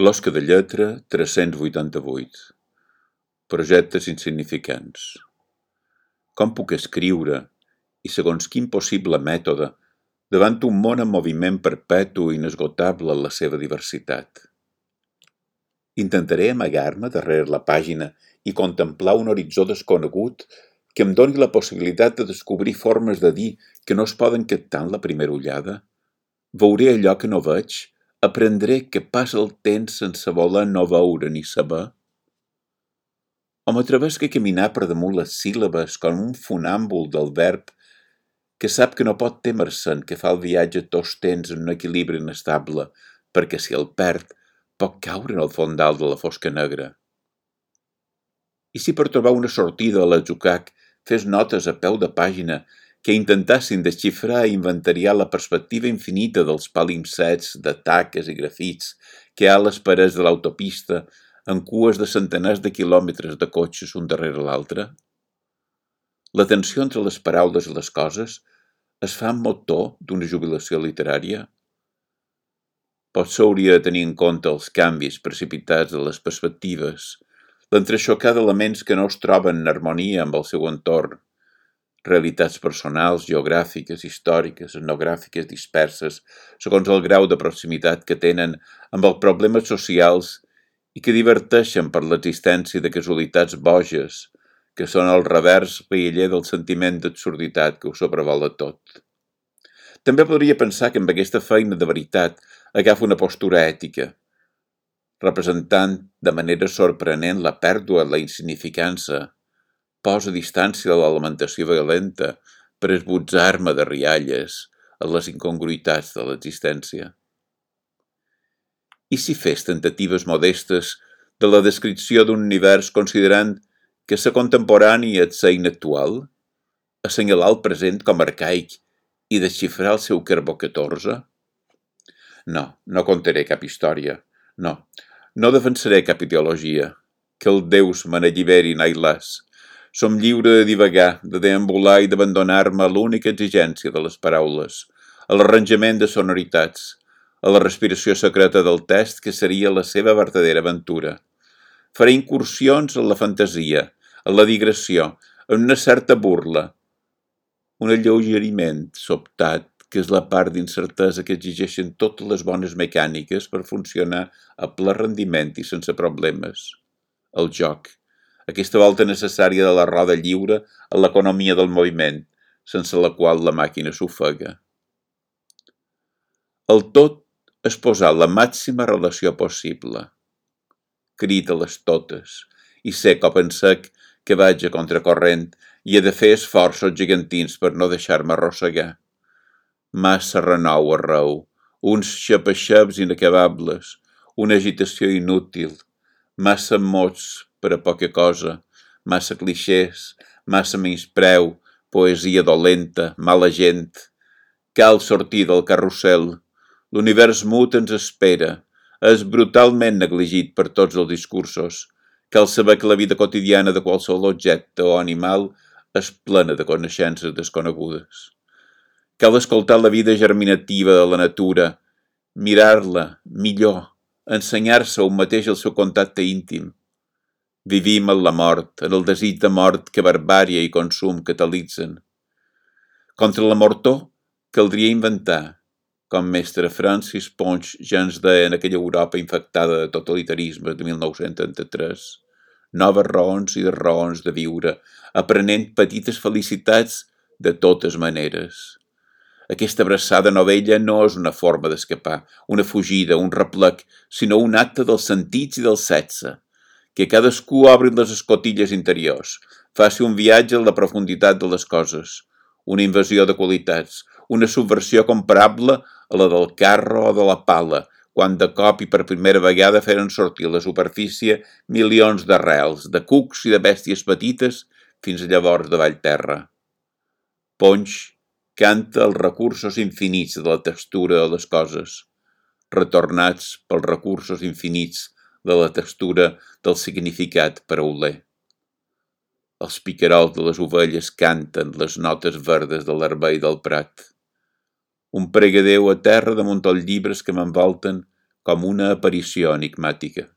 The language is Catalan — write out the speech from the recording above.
Closca de lletra, tres-cents vuitanta-vuit. Projectes insignificants. Com puc escriure, i segons quin possible mètode, davant un món en moviment perpetu i inesgotable en la seva diversitat? Intentaré amagar-me darrere la pàgina i contemplar un horitzó desconegut que em doni la possibilitat de descobrir formes de dir que no es poden captar en la primera ullada? Veuré allò que no veig Aprendré que passa el temps sense voler no veure ni saber? O m'atrevesc a caminar per damunt les síl·labes com un funàmbul del verb que sap que no pot témer-se'n que fa el viatge tots temps en un equilibri inestable, perquè si el perd pot caure en el fondal de la fosca negra. I si per trobar una sortida a l'atzucac fes notes a peu de pàgina que intentassin desxifrar i inventariar la perspectiva infinita dels palimpsets de taques i grafits que hi ha a les parets de l'autopista en cues de centenars de quilòmetres de cotxes un darrere l'altre? La tensió entre les paraules i les coses es fa motor d'una jubilació literària? Potser hauria de tenir en compte els canvis precipitats de les perspectives, l'entreixocar d'elements que no es troben en harmonia amb el seu entorn, realitats personals, geogràfiques, històriques, etnogràfiques disperses, segons el grau de proximitat que tenen amb els problemes socials i que diverteixen per l'existència de casualitats boges, que són el revers veïller del sentiment d'absurditat que ho sobrevola tot. També podria pensar que amb aquesta feina de veritat agafa una postura ètica, representant de manera sorprenent la pèrdua, la insignificança, posa distància de l'alimentació violenta per esbutzar-me de rialles a les incongruitats de l'existència. I si fes tentatives modestes de la descripció d'un univers considerant que sa contemporani és sa inactual, assenyalar el present com arcaic i desxifrar el seu carbó 14? No, no contaré cap història. No, no defensaré cap ideologia. Que el Déus me n'alliberi, Nailas, som lliure de divagar, de deambular i d'abandonar-me a l'única exigència de les paraules, a l'arranjament de sonoritats, a la respiració secreta del test que seria la seva verdadera aventura. Faré incursions en la fantasia, en la digressió, en una certa burla, un alleugeriment sobtat que és la part d'incertesa que exigeixen totes les bones mecàniques per funcionar a ple rendiment i sense problemes. El joc aquesta volta necessària de la roda lliure a l'economia del moviment, sense la qual la màquina s'ofega. El tot és posar la màxima relació possible. Crida les totes, i sé cop en sec que vaig a contracorrent i he de fer esforços gegantins per no deixar-me arrossegar. Massa renou arreu, uns xapeixeps inacabables, una agitació inútil, massa mots per a poca cosa, massa clixés, massa menyspreu, poesia dolenta, mala gent. Cal sortir del carrusel. L'univers mut ens espera. És brutalment negligit per tots els discursos. Cal saber que la vida quotidiana de qualsevol objecte o animal és plena de coneixences desconegudes. Cal escoltar la vida germinativa de la natura, mirar-la millor, ensenyar-se un mateix el seu contacte íntim, Vivim en la mort, en el desig de mort que barbària i consum catalitzen. Contra la mortor caldria inventar, com mestre Francis Ponch ja ens deia en aquella Europa infectada de totalitarisme de 1933, noves raons i de raons de viure, aprenent petites felicitats de totes maneres. Aquesta abraçada novella no és una forma d'escapar, una fugida, un replec, sinó un acte dels sentits i del sexe que cadascú obri les escotilles interiors, faci un viatge a la profunditat de les coses, una invasió de qualitats, una subversió comparable a la del carro o de la pala, quan de cop i per primera vegada feren sortir a la superfície milions d'arrels, de cucs i de bèsties petites, fins llavors de vall terra. Ponx canta els recursos infinits de la textura de les coses, retornats pels recursos infinits de la textura del significat oler. Els picarols de les ovelles canten les notes verdes de l'herbei del prat. Un pregadeu a terra damunt els llibres que m'envolten com una aparició enigmàtica.